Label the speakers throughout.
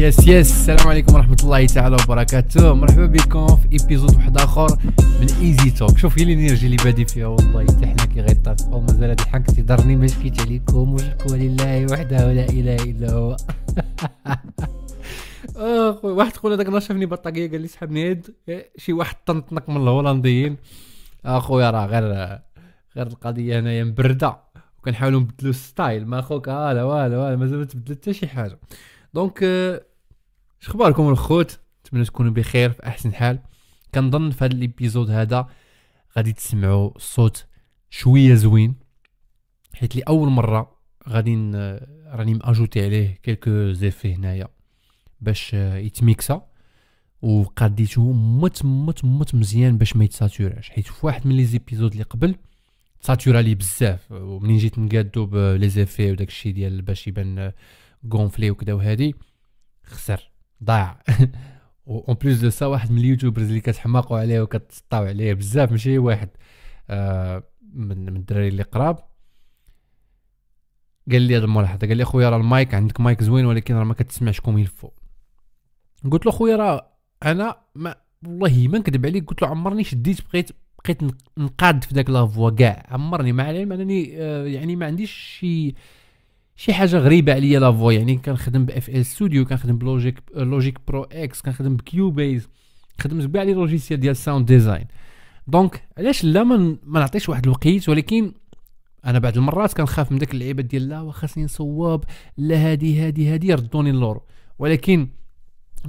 Speaker 1: يس يس السلام عليكم ورحمة الله تعالى وبركاته مرحبا بكم في ايبيزود واحد اخر من ايزي توك شوف هي الانرجي اللي بادي فيها والله حتى حنا كي غيطفقوا مازال هادي حق تضرني ما شكيت عليكم وشكوا لله وحده لا اله الا هو اخ واحد تقول هذاك نشفني بطاقيه قال لي سحبني يد شي واحد طنطنك من الهولنديين اخويا راه غير غير القضية هنايا مبرده وكنحاولوا نبدلوا ستايل ما أخوك لا والو والو مازال ما تبدل حتى شي حاجة donc اش اخباركم الخوت؟ نتمنى تكونوا بخير في أحسن حال. كنظن في هذا ال épisode هذا غادي تسمعوا صوت شوية زوين حيت لي اول مرة غادي راني مأجوتي عليه quelques effets هنايا باش يتميكسا. وقديته مت مت مت مزيان باش ما يتساتوراش حيت في واحد من les épisodes اللي قبل تساتورا لي بزاف. ومنين جيت نقادو ب les effets وداك الشيء ديال باش يبان gonflé وكذا وهادي خسر. ضاع. en plus de ça واحد من ال YouTubers اللي كتحماقوا عليه وكتسطاو عليه بزاف ماشي واحد. آه من من الدراري اللي قراب. قال لي هذا الملاحظة قال لي أخويا راه المايك عندك مايك زوين ولكن راه ما كتسمعش comme il faut قلت له خويا راه أنا ما والله ما نكذب عليك قلت له عمرني شديت بقيت بقيت نقاد في ذاك la voix كاع عمرني مع العلم انني آه يعني ما عنديش شي شي حاجة غريبة عليا la voix يعني كنخدم ب FL Studio كنخدم ب Logic Logic Pro X كنخدم ب Cubase خدمت بكاع les logiciels ديال sound design donc علاش لا ما, نعطيش واحد الوقيت ولكن أنا بعض المرات كنخاف من داك اللعيبة ديال لا وخاصني نصوب لا هادي هادي هادي ردوني اللور ولكن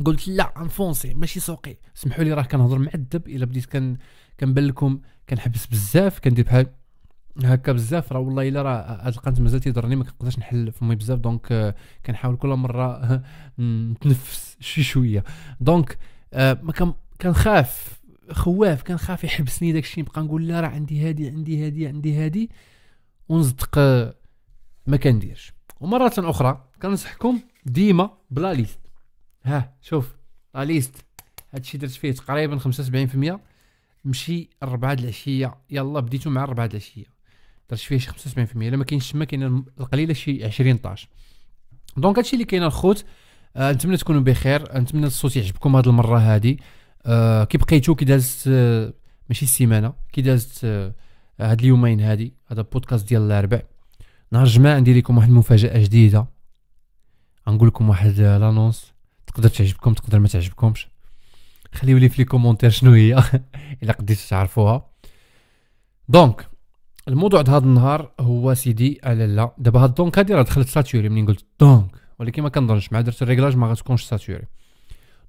Speaker 1: قلت لا نفونسي ماشي سوقي. سمحوا لي راه كنهضر معذب إلا بديت كنبان لكم كنحبس بزاف كندير بحال هكا بزاف راه والله إلا راه هاد القنت مازال تيضرني ما كنقدرش نحل فمي بزاف donc آه، كنحاول كل مرة نتنفس شي شوية. donc آه، ما كنخاف خواف كنخاف يحبسني داكشي نبقى نقول لا راه عندي هادي عندي هادي عندي هادي ونصدق آه، ما كنديرش. ومرة أخرى كنصحكم ديما ب la liste. ها شوف la liste. هادشي درت فيه تقريبا 75% مشي الربعة العشية. يلا بديتو مع الربعة العشية. درت فيه شي 75% إلا ما كاينش تما كاين القليله شي 20 طاش. donc هادشي اللي كاين الخوت آه نتمنى تكونوا بخير. نتمنى الصوت يعجبكم هاد المرة هادي. آه كي بقيتو كي دازت آه ماشي السيمانة كي دازت آه هاد اليومين هادي هذا بودكاست ديال الأربع. نهار الجمعة ندير لكم واحد المفاجأة جديدة. غنقول لكم واحد l'annonce تقدر تعجبكم تقدر ما تعجبكمش. خليو لي في les commentaires شنو هي؟ إلا قديتو تعرفوها. donc الموضوع هذا النهار هو سيدي لا لا. دابا هاد donc هادي راه دخلت saturé منين قلت؟ donc. ولكن ما كنظنش مع درت ال réglage ما غتكونش saturé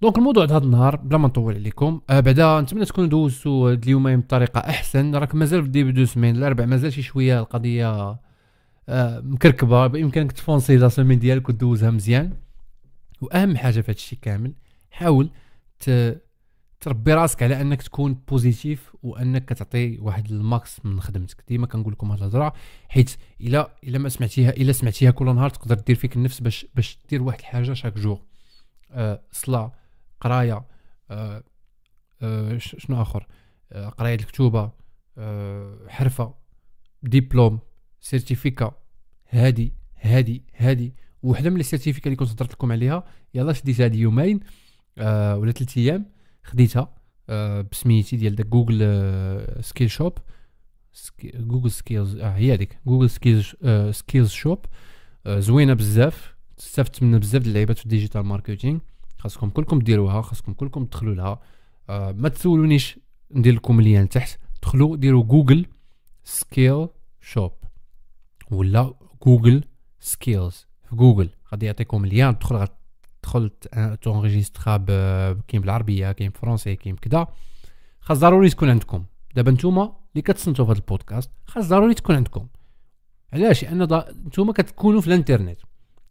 Speaker 1: donc الموضوع هذا النهار بلا ما نطول عليكم آه بعدا نتمنى تكونوا دوزتوا هاد اليومين بطريقة أحسن. راك مازال في début de semaine الأربع مازال شي شوية القضية آه مكركبة. بإمكانك تفونسي la semaine ديالك ودوزها مزيان. وأهم حاجة في هادشي كامل حاول تربي راسك على أنك تكون positif وأنك كتعطي واحد ال max من خدمتك. ديما كنقول لكم هاد الهضرة حيت الا إلا ما سمعتيها إلا سمعتيها كل نهار تقدر دير فيك النفس باش باش دير واحد الحاجة chaque jour أه صلاه قراية أه أه شنو آخر؟ أه قراية الكتوبة أه حرفة diplôme certificat هادي هادي هادي. وحدة من ال certificat اللي كنت هضرت لكم عليها يلا شديت هادي يومين أه ولا ثلاث أيام. خديتها بسميتي ديال داك Google Skillshop Google Skills آه هي هذيك Google Skills Skills Shop زوينه بزاف استفدت منها بزاف اللعيبات في ال digital marketing خاصكم كلكم ديروها خاصكم كلكم تدخلوا لها ما تسولونيش ندير لكم lien تحت دخلوا ديروا جوجل Skillshop ولا Google Skills في جوجل غادي يعطيكم lien تدخل تدخل ت enregistra كاين بالعربية كاين فرونسي كاين بكذا خاص ضروري تكون عندكم. دابا نتوما اللي كتصنتوا في هذا البودكاست خاص ضروري تكون عندكم. علاش؟ لأن نتوما كتكونوا في الانترنت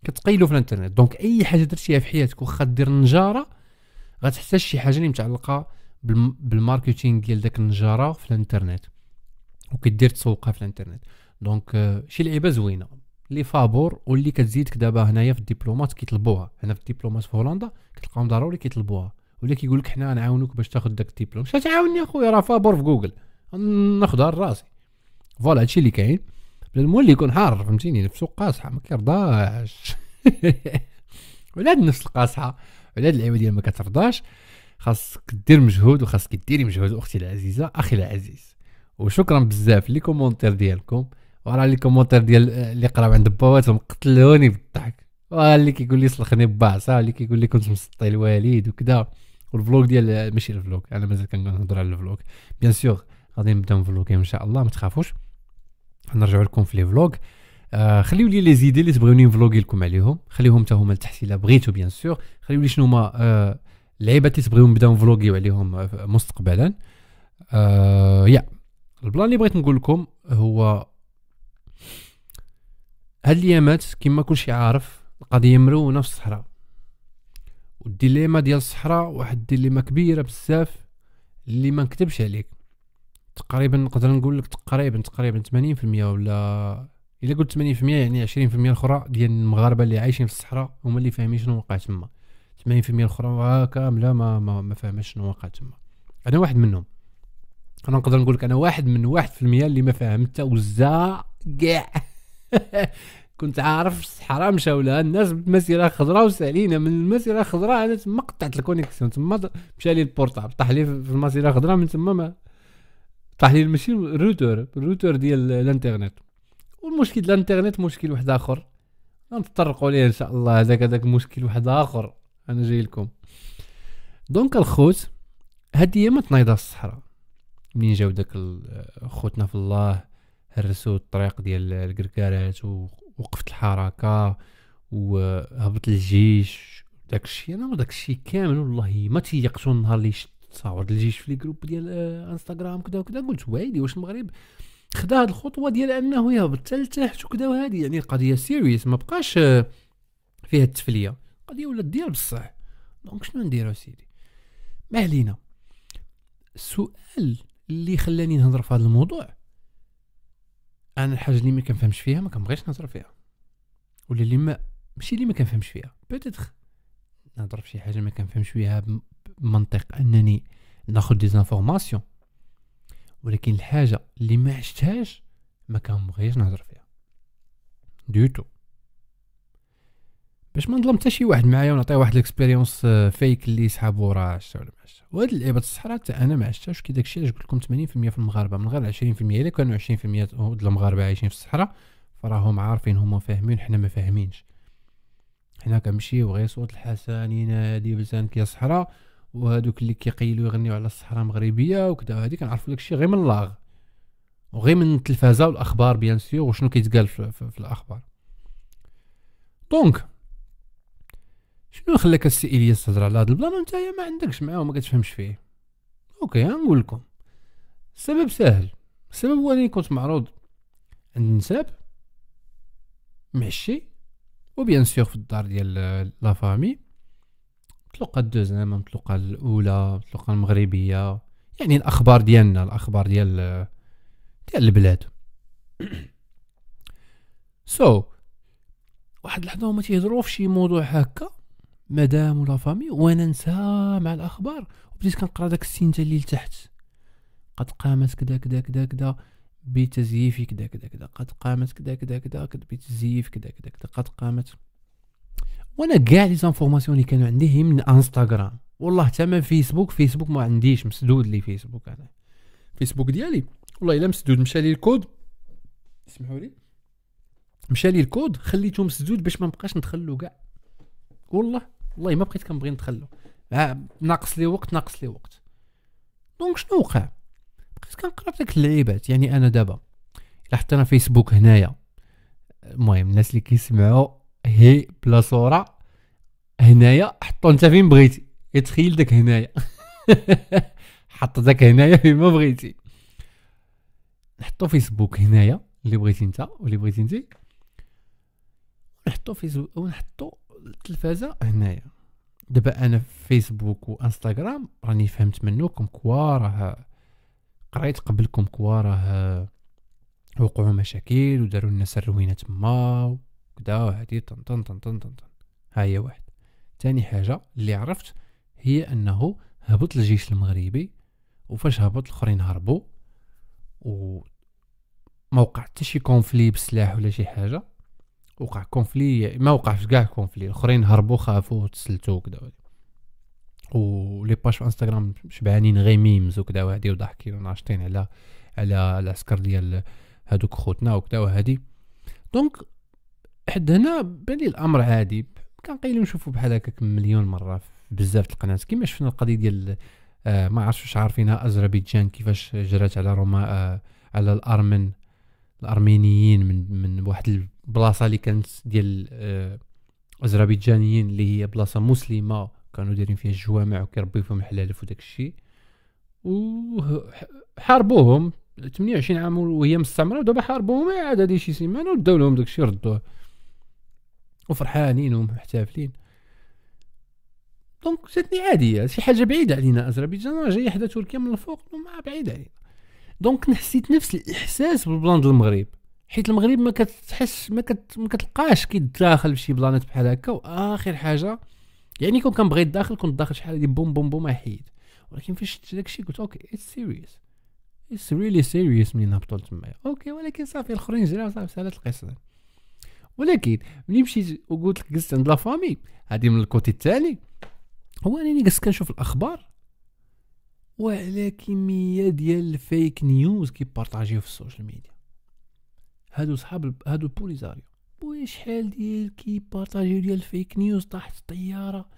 Speaker 1: كتقيلوا في الانترنت donc أي حاجة درتيها في حياتك واخا دير نجارة غتحتاج شي حاجة اللي متعلقة بال marketing ديال داك النجارة في الانترنت وكدير تسوقها في الانترنت donc شي لعيبة زوينة. لي فابور واللي كتزيدك دابا هنايا في الدبلومات كيطلبوها. هنا في الدبلومات في هولندا كتلقاهم ضروري كيطلبوها. ولا كيقول لك حنا نعاونوك باش تاخذ داك الدبلوم. اش تعاوني اخويا راه فابور في جوجل. ناخذها لراسي. voilà هادشي اللي كاين. المولي يكون حار فهمتيني؟ سوق قاصحة ما كيرضاش. وعلى هاد النفس القاصحة وعلى هاد اللعيبه ديال ما كترضاش. خاصك دير مجهود وخاصك ديري مجهود أختي العزيزة أخي العزيز. وشكرا بزاف les commentaires ديالكم. وراه les commentaires ديال اللي قراو عند باواتهم قتلوني بالضحك. اللي كيقول لي سلخني بعصا اللي كيقول لي كنت مسطي الوالد وكذا وال vlog ديال ماشي ال vlog أنا مازال كنهضر على ال vlog bien sûr غادي نبداو vlogging ان شاء الله ما تخافوش. نرجعوا لكم في les vlogs آه خليو لي les idées اللي تبغيوني ن vlogui لكم عليهم. خليهم حتى هما لتحت الا بغيتو bien sûr. خليو لي شنو هما آه اللعيبات اللي تبغيو نبداو نفلوغيو عليهم آه، مستقبلا. آه يا البلان اللي بغيت نقول لكم هو هاد الأيامات كما كلشي عارف القضية مرونة في الصحراء. والديليما ديال الصحراء واحد الديليما كبيرة بزاف اللي ما نكتبش عليك. تقريبا نقدر نقول لك تقريبا تقريبا 80% ولا إلا قلت 80% يعني 20% الأخرى ديال المغاربة اللي عايشين في الصحراء هما اللي فاهمين شنو وقع تما. 80% الأخرى كاملة ما ما, ما فاهمش شنو وقع تما. أنا واحد منهم. أنا نقدر نقول لك أنا واحد من واحد في المية اللي ما فاهم حتى وزا كاع. كنت عارف الصحراء مشاو لها الناس بمسيرة خضراء وسالينا من المسيرة الخضراء أنا تما قطعت ال connexion تما مشى لي ال portable طاح لي في المسيرة الخضراء من تما ما طاح لي ماشي ال routeur ال routeur ديال الانترنت. والمشكل الانترنت مشكل واحد آخر. نتطرقوا ليه إن شاء الله هذاك هذاك مشكل واحد آخر. أنا جاي لكم. donc الخوت هاد هي ما تنايضها الصحراء. منين جاو داك خوتنا في الله؟ هرسوا الطريق ديال الكركارات ووقفت الحركة وهبط الجيش. داك الشيء أنا داك الشيء كامل والله. ما تيقتو النهار اللي شفت تصاور الجيش في ال groupe ديال إنستغرام كذا وكذا قلت ويلي واش المغرب خدا هاد الخطوة ديال أنه يهبط حتى لتحت وكذا وهذه يعني قضيه sérieuse ما بقاش فيها التفلية. قضيه ولات ديال بصح. donc شنو نديرو سيدي؟ ما علينا. السؤال اللي خلاني نهضر في هذا الموضوع أنا الحاجة اللي ما كنفهمش فيها ما كنبغيش نهضر فيها. ولا اللي ما ماشي اللي ما كنفهمش فيها. peut-être نهضر في شي حاجة ما كنفهمش فيها بمنطق أنني ناخذ des informations ولكن الحاجة اللي ما عشتهاش ما كنبغيش نهضر فيها. du tout باش ما نظلم حتى شي واحد معايا ونعطيه واحد ال expérience fake اللي صحابو راه عشتا ولا ما عشتا وهاد اللعيبه الصحراء حتى أنا ما عشتهاش كي داكشي علاش قلت لكم 80% في المغاربة؟ من غير 20% إلا كانوا 20% د المغاربة عايشين في الصحراء فراهم عارفين هما فاهمين حنا ما فاهمينش. حنا كنمشيو غير صوت الحسن ينادي بلسانك يا صحراء وهذوك اللي كيقيلوا يغنيو على الصحراء المغربيه وكذا هذه كنعرفوا داكشي غير من اللاغ وغير من التلفازة والأخبار bien sûr وشنو كيتقال في, في, في الأخبار. donc خلاك السي الياس تهضر على هذا ال plan وانت ما عندكش معاه وما كتفهمش فيه. OK نقول لكم. السبب سهل. السبب هو اني كنت معروض عند نساب معشي و bien sûr في الدار ديال la famille. مطلقة ال deuxième مطلقة الأولى مطلقة المغربية. يعني الأخبار ديالنا الأخبار ديال ديال البلاد. so so, واحد اللحظة هما تيهضروا في شي موضوع هكا. madame و la famille وأنا نسى مع الأخبار. وبديت كنقرأ داك السينتا اللي لتحت قد قامت كذا كذا كذا كذا بتزييف كذا كذا كذا قد قامت كذا كذا كذا بتزييف كذا كذا كذا قد قامت. وأنا كاع les informations اللي كانوا عندي هي من إنستغرام. والله حتى من Facebook Facebook ما عنديش مسدود لي فيسبوك أنا فيسبوك ديالي. والله إلا مسدود مشى لي الكود. اسمحوا لي. مشى لي الكود خليته مسدود باش ما نبقاش ندخلو كاع والله. والله ما بقيت كنبغي ندخلو ناقص لي وقت ناقص لي وقت. donc شنو وقع؟ بقيت كنقرا في داك اللعيبات. يعني أنا دابا إلا حطينا فيسبوك هنايا. المهم الناس اللي كيسمعوا هي بلا صورة هنايا حطو أنت فين بغيتي. يتخيل داك هنايا. حط داك هنايا فين ما بغيتي. نحطو فيسبوك هنايا اللي بغيتي أنت واللي بغيتي انت نحطو فيسبوك ونحطو التلفازة هنايا. دابا أنا في فيسبوك وإنستغرام راني فهمت منكم كوا راه قريت قبلكم كوا راه وقعوا مشاكل وداروا الناس الروينه تما وكدا وهادي طن طن طن طن طن ها هي واحد. تاني حاجة اللي عرفت هي أنه هبط الجيش المغربي وفاش هبط الآخرين هربوا و ما وقع حتى شي كونفلي بسلاح ولا شي حاجة. وقع كونفلي ما وقعش كاع كونفلي الأخرين هربوا خافوا وتسلتوا وكذا ولي باج في إنستغرام شبعانين غير memes وكذا وهادي وضحكين وناشطين على على العسكر ديال هادوك خوتنا وكذا وهادي. donc حد هنا بان لي الأمر عادي. كنقيلو نشوفو بحال هكاك مليون مرة بزاف القناة. كيما شفنا القضية ديال آه ما عرفتش واش عارفينها اذربيجان كيفاش جرات على روما آه على الأرمن الأرمينيين من من واحد البلاصه اللي كانت ديال آه أذربيجانيين اللي هي بلاصة مسلمة كانوا دايرين فيها الجوامع وكيربيو فيهم الحلالف وداك الشيء وحاربوهم 28 عام وهي مستعمرة ودابا حاربوهم عاد هادي شي سيمانة وداو لهم داك الشيء ردوه. وفرحانين ومحتفلين donc جاتني عادية شي حاجة بعيدة علينا أذربيجان جاية حدا تركيا من الفوق ما بعيدة علينا. donc حسيت نفس الإحساس بال plan ديال المغرب. حيت المغرب ما كتحس ما, كت... ما كتلقاش كيداخل في شي planات بحال هكا. وآخر حاجة يعني كون كنبغي داخل كنت داخل شحال هادي بوم بوم بوم حيد ولكن فاش شفت داكشي قلت okay it's serious it's really serious منين هبطوا تمايا okay ولكن صافي الآخرين جراو صافي سالات القصة. ولكن ملي مشيت وقلت لك جلست عند la famille هادي من ال côté الثاني هو أنني جلست كنشوف الأخبار وعلى كميه ديال ال fake news كيبارطاجيو في ال social media. هادو صحاب هادو البوليزاريو بوي شحال ديال كيبارطاجيو ديال ال fake news طاحت الطيارة.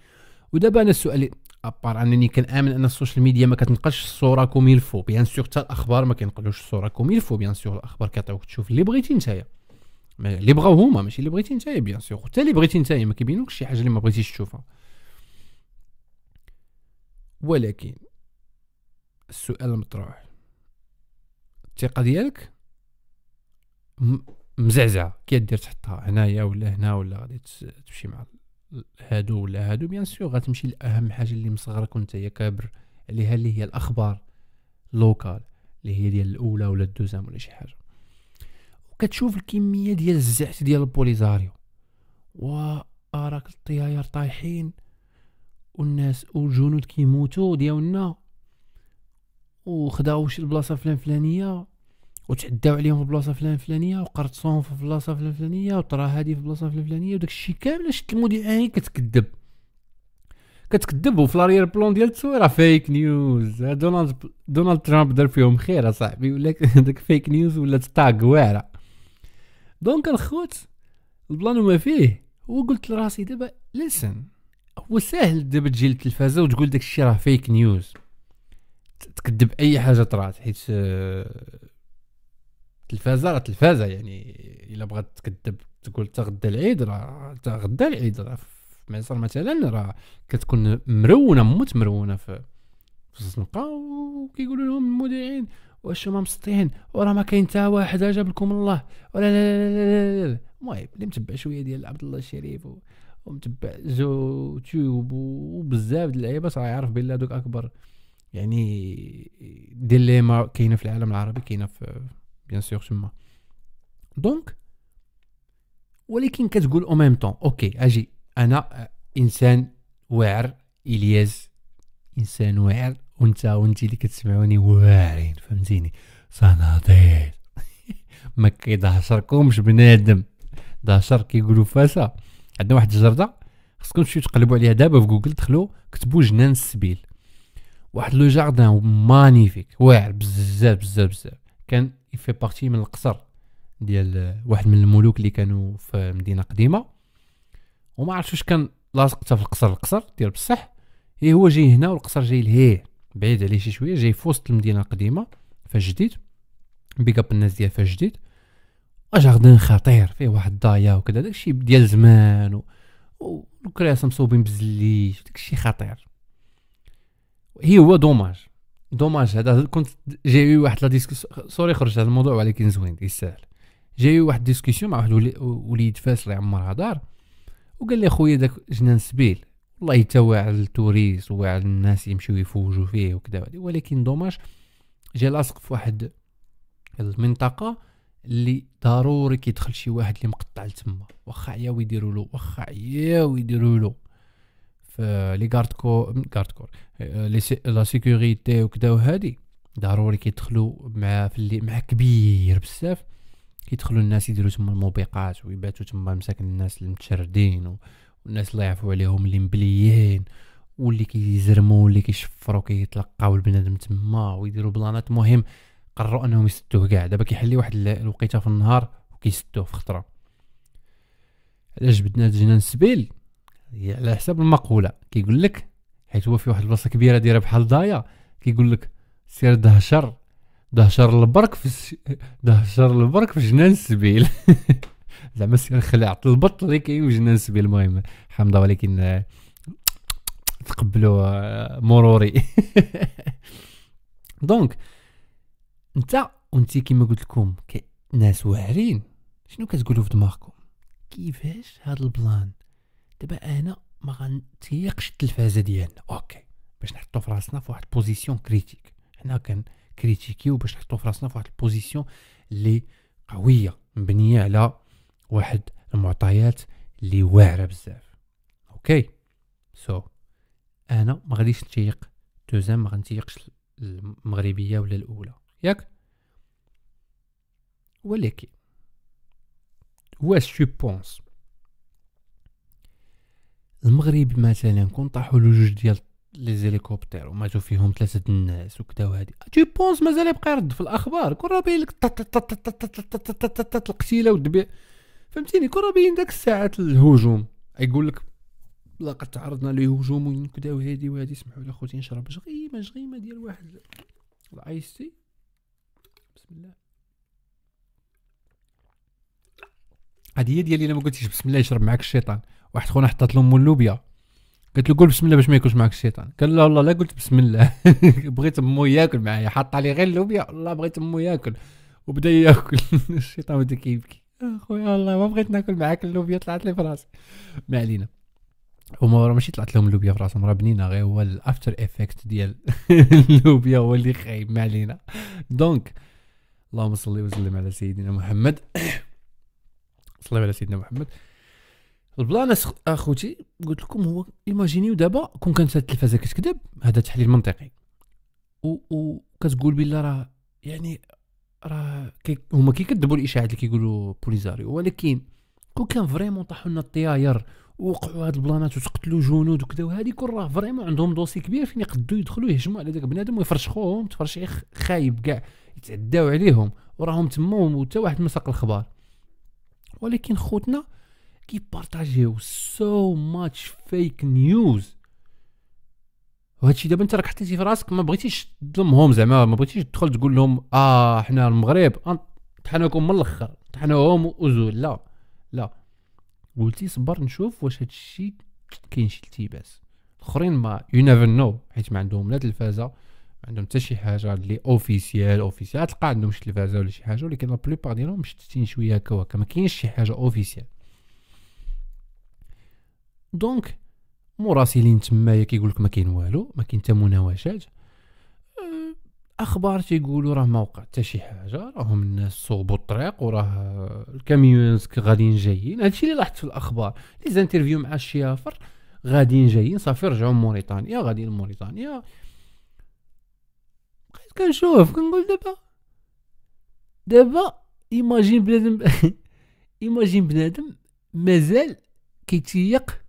Speaker 1: ودابا أنا السؤال à part أنني كنآمن أن ال social media ما كتنقلش الصورة comme il faut bien sûr حتى الأخبار ما كينقلوش الصورة comme il faut bien sûr الأخبار كيعطيوك تشوف اللي بغيتي نتايا. اللي بغاو هما ماشي اللي بغيتي نتايا bien sûr حتى اللي بغيتي نتايا ما كيبينوكش شي حاجة اللي ما بغيتيش تشوفها. ولكن السؤال المطروح. الثقة ديالك؟ مزعزع كي دير تحطها هنايا ولا هنا ولا غادي تمشي مع هادو ولا هادو. bien sûr غتمشي لأهم حاجة اللي مصغرك وأنت يا كابر عليها اللي هي الأخبار locales اللي هي ديال الأولى ولا الدوزام ولا شي حاجة. وكتشوف الكمية ديال الزعط ديال البوليزاريو. واراك الطياير طايحين والناس والجنود كيموتوا ديالنا وخداو شي البلاصة فلان فلانية. وتعداو عليهم في البلاصه فلان فلانية وقرصوهم في البلاصه فلان فلانية وطرا هادي في البلاصه فلان فلانية وداك الشيء كامل شفت المذيعه كتكذب. كتكذب وفي l'arrière-plan ديال التصويره fake news دونالد دونالد ترامب دار فيهم خير أصاحبي ولا داك fake news ولا attaque واعره donc الخوت البلان ما فيه. وقلت لراسي دابا لسن هو ساهل دابا تجي للتلفازة وتقول داك الشيء راه فيك نيوز تكذب أي حاجة طرات حيت التلفازة راه تلفازة يعني إلا بغات تكذب تقول تغدا العيد راه تغدا العيد راه في مصر مثلا راه كتكون مرونة موت مرونة في في الزنقه وكيقولوا لهم المذيعين واش ما مسطين وراه ما كاين حتى واحد جاب لكم الله ولا لا لا لا لا المهم اللي متبع شوية ديال عبد الله الشريف ومتبع جو تيوب وبزاف د اللعيبه راه يعرف بلي هذوك أكبر يعني dilemme كاينة في العالم العربي كاينة في bien sûr تما donc ولكن كتقول au même temps okay أجي. أنا إنسان واعر إلياس إنسان واعر وأنت وانت اللي كتسمعوني واعرين فهمتيني؟ صناديق. ما كيدهشركمش بنادم. دهشر كيقولوا فاسا. عندنا واحد الجردة خصكم تمشيو تقلبوا عليها دابا في جوجل دخلوا كتبوا جنان السبيل. واحد le jardin magnifique واعر بزاف بزاف بزاف. كان il fait partie من القصر ديال واحد من الملوك اللي كانوا في مدينة قديمة. وما عرفتش واش كان لاصق في القصر. القصر ديال بصح هي هو جاي هنا والقصر جاي لهيه بعيد عليه شي شوية جاي في وسط المدينة القديمة فاش جديد بيك اب الناس ديال فاش جديد جاردن خطير فيه واحد الضايا وكذا داكشي ديال زمان و... والكراسه مصوبين بزليش داكشي خطير. هي هو دوماج. دوماج هذا كنت جاي واحد لا ديسكسيون سوري خرج هذا الموضوع ولكن زوين يستاهل جاي واحد ديسكسيون مع واحد وليد فاس الله يعمرها دار وقال لي خويا داك جنان سبيل والله حتى واعر ال touristes وواعر الناس يمشيو يفوجوا فيه وكذا ولكن dommage جا لاصق في واحد المنطقة اللي ضروري كيدخل شي واحد اللي مقطع لتما. واخا عياو يديروا له واخا عياو يديروا له. في les gardes corps gardes corps la sécurité وكذا وهادي ضروري كيدخلوا مع في اللي مع كبير بزاف كيدخلوا الناس يديروا تما الموبقات ويباتوا تما مساكن الناس المتشردين والناس اللي يعرفوا عليهم اللي مبليين واللي كيزرموا واللي كيشفروا كيتلقاو البنادم تما ويديروا بلانات مهم. قرروا أنهم يسدوه كاع. دابا كيحلي واحد ال- الوقيتة في النهار وكيسدوه في خطرة. علاش بدنا جنان السبيل هي على حساب المقولة. كيقول لك حيت هو في واحد البلاصة كبيرة دايرة بحال ضايا كيقول لك سير دهشر دهشر البرك في. دهشر البرك في جنان السبيل. زعما سير خلعت البط اللي كاين في جنان السبيل. المهم حمضه ولكن تقبلوا آه، مروري. donc انت وانت كيما قلت لكم ناس واعرين. شنو كتقولوا في دماغكم؟ كيفاش هذا ال plan دابا أنا ما غنتيقش التلفازة ديالنا. okay باش نحطو في راسنا في واحد ال position critique. حنا كان كريتيكيو باش نحطو في راسنا في واحد ال position اللي قوية مبنية على واحد المعطيات اللي واعرة بزاف. okay so so, أنا ما غاديش نتيق دوزام ما غنتيقش المغربية ولا الأولى. ياك؟ ولكن واش tu penses؟ المغرب مثلا كون طاحوا له جوج ديال les hélicoptères وماتوا فيهم ثلاثة الناس وكذا وهادي tu penses مازال يبقى يرد في الاخبار كون راه باين لك القتيله والدبيع فهمتيني كون راه باين داك الساعات الهجوم يقول لك لقد تعرضنا لهجوم كذا وهادي وهادي اسمحوا لي خوتي نشرب شغيمه شغيمه ديال واحد ال ice tea بسم الله هذه هي ديال اللي ما قلتيش بسم الله يشرب معاك الشيطان واحد خونا حطات له ام اللوبيا قلت له قول بسم الله باش ما ياكلش معاك الشيطان. قال لا والله لا قلت بسم الله. بغيت امو ياكل معايا. حط عليه غير اللوبيا. والله بغيت امو ياكل. وبدأ ياكل. الشيطان بدا كيبكي. أخويا والله ما بغيت ناكل معاك اللوبيا طلعت لي في راسي. ما علينا. هما راه ماشي طلعت لهم اللوبيا في راسهم. راه بنينه غير هو ال after effect ديال اللوبيا هو اللي خايب. ما علينا. donc اللهم صل وسلم على سيدنا محمد. صلي على سيدنا محمد. ال plan أخوتي قلت لكم هو ايماجينيو دابا كون كانت التلفازة كتكذب هذا تحليل منطقي. و, و كتقول بالله راه يعني راه هما كيكذبوا الإشاعات اللي كيقولوا بوليزاريو ولكن كون كان vraiment طاحوا لنا الطياير ووقعوا هاد البلانات وتقتلوا جنود وكذا وهادي كون راه vraiment عندهم dossier كبير فين يقدروا يدخلوا يهجموا على داك بنادم ويفرشخوهم تفرشيخ خايب كاع يتعداو عليهم وراهم تما وحتى واحد ما ساق الخبار. ولكن خوتنا كيبارطاجيو so much fake news وهادشي دابا انت راك حطيتي في راسك ما بغيتيش تظلمهم زعما ما بغيتيش تدخل تقول لهم آه حنا المغرب طحناكم من الآخر طحناهم وزول لا لا قلتي صبر نشوف واش هادشي كاين شي التباس الاخرين ما you never know حيت ما عندهم لا تلفازه ما عندهم حتى شي حاجة اللي officiel officiel تلقى عندهم شي تلفازه ولا شي حاجة ولكن la plupart ديالهم مشتتين شوية هكا وهكا ما كاينش شي حاجة officiel donc مراسلين تمايا كيقول لك ما كاين والو ما كاين حتى مناوشات أخبار تيقولوا راه ما وقع حتى شي حاجة راهم الناس صوبوا الطريق وراه ال camions غاديين جايين هادشي اللي لاحظت في الاخبار les interviews مع الشيافر غاديين جايين صافي رجعوا موريتانيا غاديين لموريتانيا بقيت كنشوف كنقول دابا دابا imagine بنادم imagine بنادم مازال كيتيق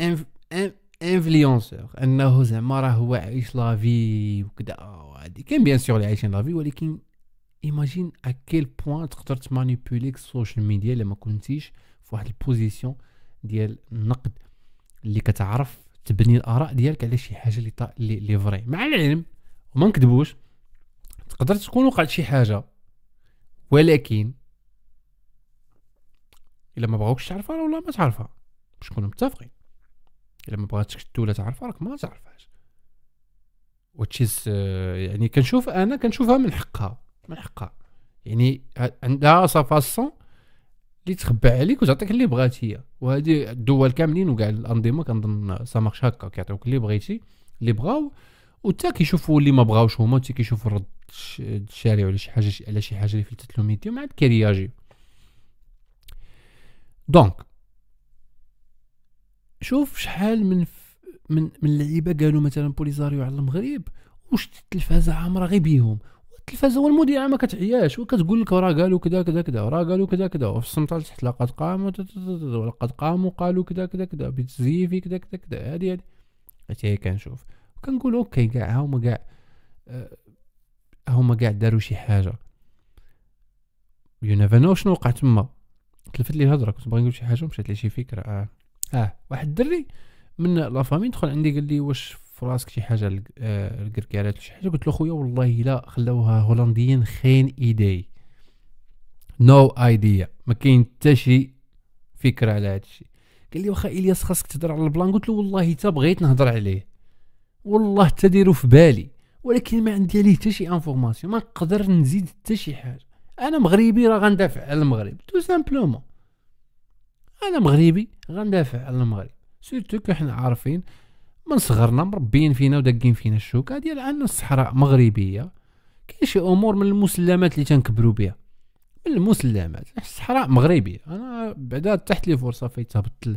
Speaker 1: inf... in... influenceur أنه زعما راه هو عايش la vie وكذا وهادي كاين bien sûr اللي عايشين la vie ولكن imagine à quel point تقدر تمانيبوليك ال social media إلا ما كنتيش في واحد ال position ديال النقد اللي كتعرف تبني الآراء ديالك على شي حاجة اللي طا... اللي, vraie. مع العلم وما نكذبوش تقدر تكون وقعت شي حاجة ولكن إلا ما بغاوكش تعرفها راه ما تعرفها باش نكونوا متفقين. الا ما بغاتكش الدولة تعرفها راك ما تعرفهاش وتشيز يعني كنشوف أنا كنشوفها من حقها من حقها. يعني ع- عندها sa façon اللي تخبى عليك وتعطيك اللي بغات هي. وهذه الدول كاملين وكاع الأنظمة كنظن ça marche هكا كيعطيوك اللي بغيتي اللي بغاو. وتا كيشوفوا اللي ما بغاوش هما حتى كيشوفوا الش- الشارع ولا شي حاجة على شي حاجة اللي فلتت لهم يديهم عاد كيرياجيو donc شوف شحال من ف... من من لعيبة قالوا مثلا بوليزاريو على المغرب واش التلفازه عامرة غير بيهم؟ التلفازه والمذيعه ما كتعياش وكتقول لك راه قالوا كذا كذا كذا راه قالوا كذا كذا وفي السمطه تحت لقد قاموا ولقد قاموا قالوا كذا كذا كذا بتزيفي كذا كذا كذا هذه هذه حتى كنشوف. كنقول OK كاع هما كاع آه، هما كاع داروا شي حاجة. you never know شنو وقع تما. تلفت لي الهضرة كنت باغي نقول شي حاجة ومشات لي شي فكرة آه. آه واحد الدري من la famille دخل عندي قال لي واش في راسك شي حاجة الكركارات شي حاجة؟ قلت له خويا والله لا خلاوها هولنديين geen idee. no no idea ما كاين حتى شي فكرة على هذا الشيء قال لي واخا إلياس خاصك تهضر على ال plan؟ قلت له والله حتى بغيت نهضر عليه. والله حتى ديرو في بالي. ولكن ما عندي عليه حتى شي information ما نقدر نزيد حتى شي حاجة. أنا مغربي راه غندافع على المغرب. tout simplement أنا مغربي غندافع على المغرب. surtout que حنا عارفين من صغرنا مربيين فينا وداقين فينا الشوكة. ديال ان الصحراء مغربية. كاين شي أمور من المسلمات اللي تنكبروا بها. من المسلمات. الصحراء مغربية. أنا بعدا تحت لي فرصة فايت تهبط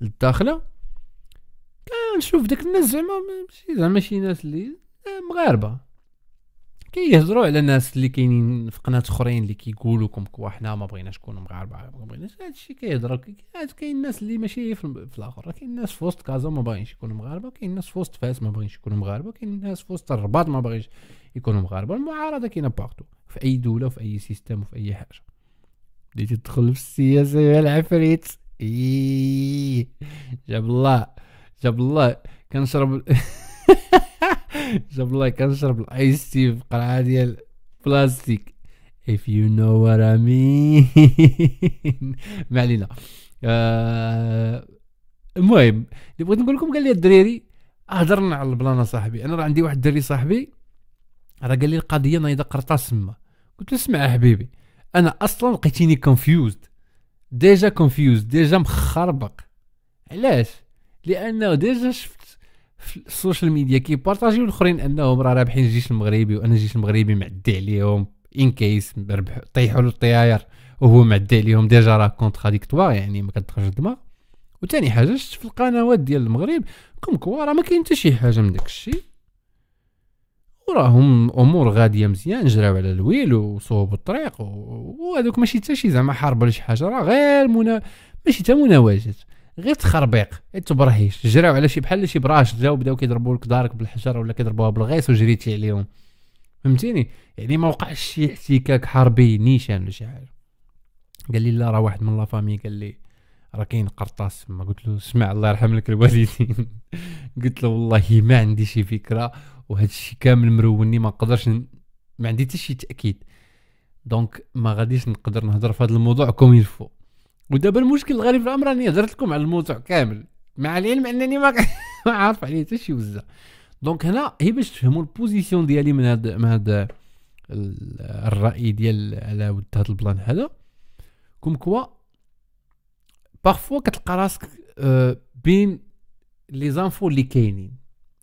Speaker 1: للداخلة. كنشوف داك الناس زعما ماشي زعما شي ناس اللي مغاربة. كيهضروا على الناس اللي كاينين في قناة أخرين اللي كيقولوا لكم quoi حنا ما بغيناش نكونوا مغاربة ما بغيناش هادشي كيهضروا كاين الناس اللي ماشي في, في الآخر كاين الناس في وسط كازا ما باغينش يكونوا مغاربة كاين الناس في وسط فاس ما باغينش يكونوا مغاربة كاين الناس في وسط الرباط ما باغيش يكونوا مغاربة. المعارضة كاينة partout في أي دولة وفي أي système وفي أي حاجة. بديتي تدخل في السياسة يا العفريت جاب الله جاب الله. كنشرب جاب الله كنشرب ال ice tea في قرعه ديال بلاستيك. If you know what I mean. ما علينا. آه، المهم اللي بغيت نقول لكم قال لي الدراري هضرنا على ال plan صاحبي. أنا راه عندي واحد الدري صاحبي راه قال لي القضية نايضة قرطاس تما قلت له اسمع حبيبي أنا أصلا لقيتيني confused déjà confused déjà مخربق. علاش؟ لأنه déjà شفت في ال social media كيبارطاجيو الاخرين انهم راه رابحين الجيش المغربي وأنا الجيش المغربي معدي عليهم in case ربح طيحوا له الطياير وهو معدي عليهم déjà راه contradictoire يعني ما كتدخلش الدماغ وثاني حاجة شفت في القنوات ديال المغرب comme quoi راه ما كاين حتى شي حاجة من داك الشيء. وراهم أمور غادية مزيان جراو على الويل وصوبوا الطريق وهذوك ماشي حتى شي زعما حرب ولا شي حاجة راه غير منا ماشي حتى مناوشات. غير تخربيق. تبرهيش جراو على شي بحال شي براهش جاو بداو كيضربوا لك دارك بالحجر ولا كيضربوها بالغيس وجريتي عليهم. فهمتيني؟ يعني ما وقعش شي احتكاك حربي نيشان ولا شي حاجة. قال لي لا راه واحد من la famille قال لي راه كاين قرطاس. ما قلت له اسمع الله يرحم لك الوالدين. قلت له والله ما عندي شي فكرة وهذا الشيء كامل مروني ما نقدرش ن... ما عندي حتى شي تأكيد. donc ما غاديش نقدر نهضر في هذا الموضوع comme il faut ودابا المشكل الغريب في الأمر أني هضرت لكم على الموضوع كامل. مع العلم أنني ما عارف عليه حتى شي وزة. donc هنا هي باش تفهموا ال position ديالي من هذا من هذا الرأي ديال على ود هذا ال plan هذا. comme quoi parfois كتلقى راسك آه، بين les infos اللي كاينين.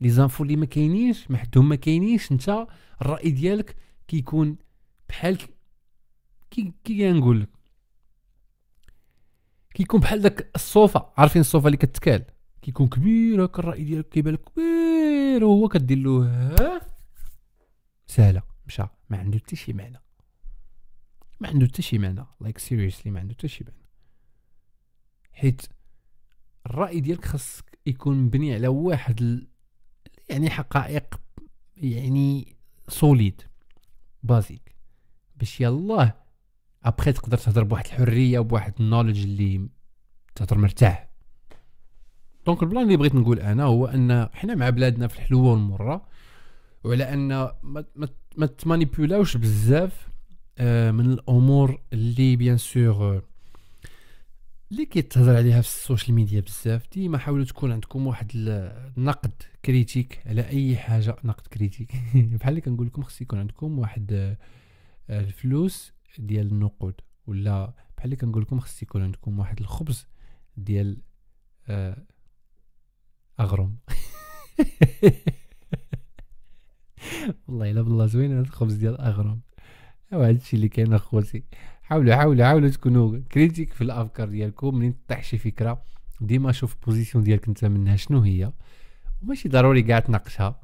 Speaker 1: les infos اللي ما كاينينش محدهم ما كاينينش انت الرأي ديالك كيكون بحال كي كي نقول لك كيكون بحال داك الصوفا عارفين الصوفا اللي كتكال كيكون كبير هكا الرأي ديالك كيبان لك كبير وهو كدير له ها؟ سهلة مشى ما عنده حتى شي معنى. ما عنده حتى شي معنى like seriously ما عنده حتى شي معنى. حيت الرأي ديالك خاصك يكون مبني على واحد ال... يعني حقائق يعني solides basiques باش يلاه ابخي تقدر تهضر بواحد الحرية وبواحد ال knowledge اللي تهضر مرتاح. donc ال plan اللي بغيت نقول أنا هو أن حنا مع بلادنا في الحلوه والمرة وعلى أن ما ما تمانيبيولاوش بزاف آه، من الأمور اللي bien sûr اللي كيتهضر عليها في ال social media بزاف. ديما حاولوا تكون عندكم واحد النقد critique على أي حاجة نقد critique. بحال اللي كنقول لكم خص يكون عندكم واحد آه، الفلوس ديال النقود ولا بحال اللي كنقول لكم خص يكون عندكم واحد الخبز ديال آه أغرم. والله إلا بالله زوين هذا الخبز ديال أغرم. هذا الشيء اللي كاين اخوتي حاولوا حاولوا حاولوا تكونوا critiques في الأفكار ديالكم. منين تطيح شي فكرة ديما شوف ال position ديالك أنت منها شنو هي. وماشي ضروري كاع تناقشها.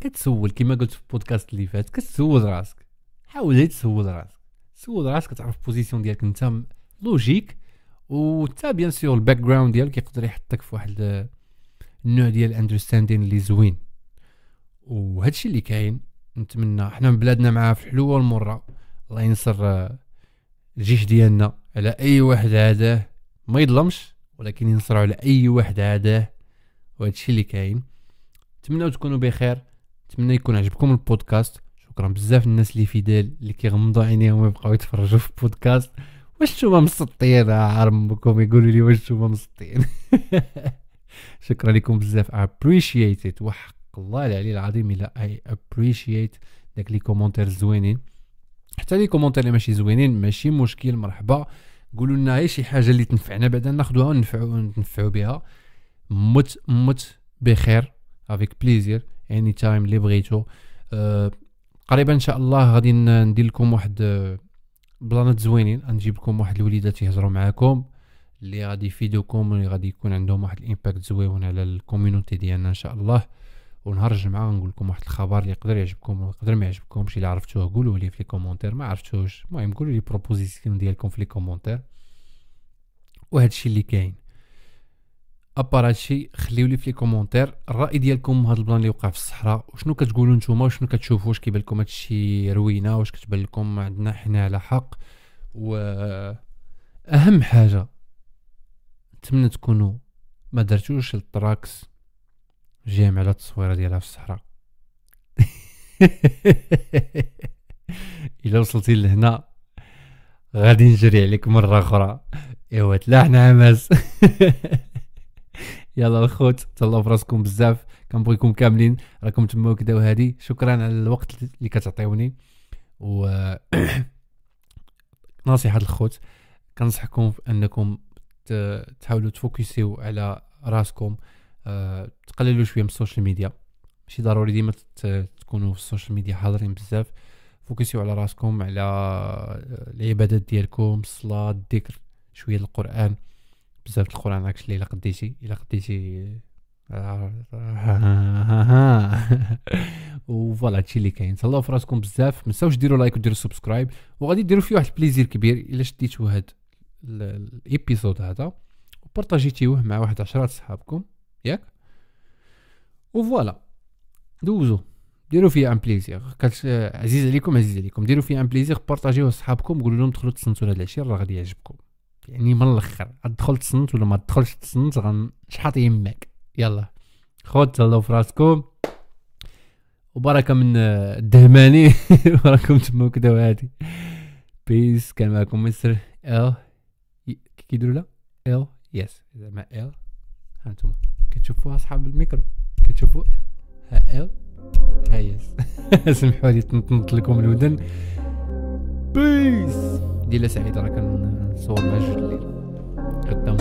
Speaker 1: كتسول كما قلت في البودكاست اللي فات كتسول راسك. حاول تسول راسك. تسول راسك تعرف ال position ديالك. انت logique و حتى bien sûr ال background ديالك يقدر يحطك في واحد النوع ديال ال understanding اللي زوين. وهادشي اللي كاين نتمنى حنا من بلادنا معاه في الحلوة والمرة الله ينصر الجيش ديالنا على أي واحد عاداه ما يظلمش ولكن ينصروا على أي واحد عاداه وهادشي اللي كاين. نتمنى تكونوا بخير. نتمنى يكون عجبكم البودكاست. شكرا بزاف الناس اللي fidèles اللي كيغمضوا عينيهم ويبقاو يتفرجوا في البودكاست. واش نتوما مسطين عرمكم يقولوا لي واش نتوما مسطين شكرا لكم بزاف. appreciate وحق الله العلي العظيم الا I appreciate داك les commentaires زوينين. حتى les commentaires اللي ماشي زوينين ماشي مشكل مرحبا. قولوا لنا غير شي حاجة اللي تنفعنا بعدا ناخذوها وننفعوا نتنفعوا بها. مت مت بخير avec plaisir any time اللي بغيتو. أه قريبا إن شاء الله غادي ندير لكم واحد أه، بلانات زوينين. نجيب لكم واحد الوليدات يهضروا معاكم اللي غادي يفيدوكم واللي غادي يكون عندهم واحد ال impact زوين على ال community ديالنا إن شاء الله. ونهار الجمعة نقول لكم واحد الخبر اللي يقدر يعجبكم ويقدر ما يعجبكمش إلا عرفتوه قولوا لي في les commentaires ما عرفتوش. المهم قولوا les propositions ديالكم في les commentaires. وهذا الشيء اللي كاين. à part هادشي خليو لي في les commentaires. الرأي ديالكم هذا ال plan اللي وقع في الصحراء وشنو كتقولوا نتوما؟ وشنو كتشوفوا؟ واش كيبان لكم هادشي روينة؟ واش كتبان لكم عندنا حنا على حق؟ و أهم حاجة نتمنى تكونوا ما درتوش التراكس جيم على التصويرة ديالها في الصحراء. إلا وصلتي لهنا غادي نجري عليك مرة أخرى. إيوا تلاحنا عماس. يلا الخوت تهلاو في راسكم بزاف كنبغيكم كاملين راكم تما وكذا وهادي شكرا على الوقت اللي كتعطيوني. و نصيحة الخوت كنصحكم انكم تحاولوا تفوكسيو على راسكم أه تقللوا شوية من ال social media. ماشي ضروري ديما تكونوا في ال social media حاضرين بزاف. فوكسيو على راسكم على العبادات ديالكم الصلاة الذكر شوية القرآن. بزاف القران actually إلا قديتي إلا قديتي و voilà هادشي اللي كاين. تهلاو في راسكم بزاف. ما تنساوش ديروا like وديروا subscribe. وغادي ديروا فيه واحد ال plaisir كبير إلا شديتوا هاد ال episode هذا. وبارطاجيتيوه مع واحد عشرة صحابكم. ياك؟ و voilà دوزو. ديروا فيه un plaisir. عزيز عليكم عزيز عليكم. ديروا فيه un plaisir بارطاجيوه صحابكم. قولوا لهم دخلوا تصنتوا لهاد العشير راه غادي يعجبكم. يعني من الأخر تدخل تصنت ولا ما تدخلش تصنت غنشحط يماك يلا. خذ تهلاو في راسكم وبركة من الدهماني. وراكم تما كدا وهادي peace كان معكم مستر ال كيديروا لا؟ ال يس زعما ال هانتوما كتشوفوا أصحاب الميكرو. كتشوفوا ها ال ها يس سمحوا لي تنطنط لكم الودن. بيس ليله سعيدة راه كنصور مع جوج الليل قدام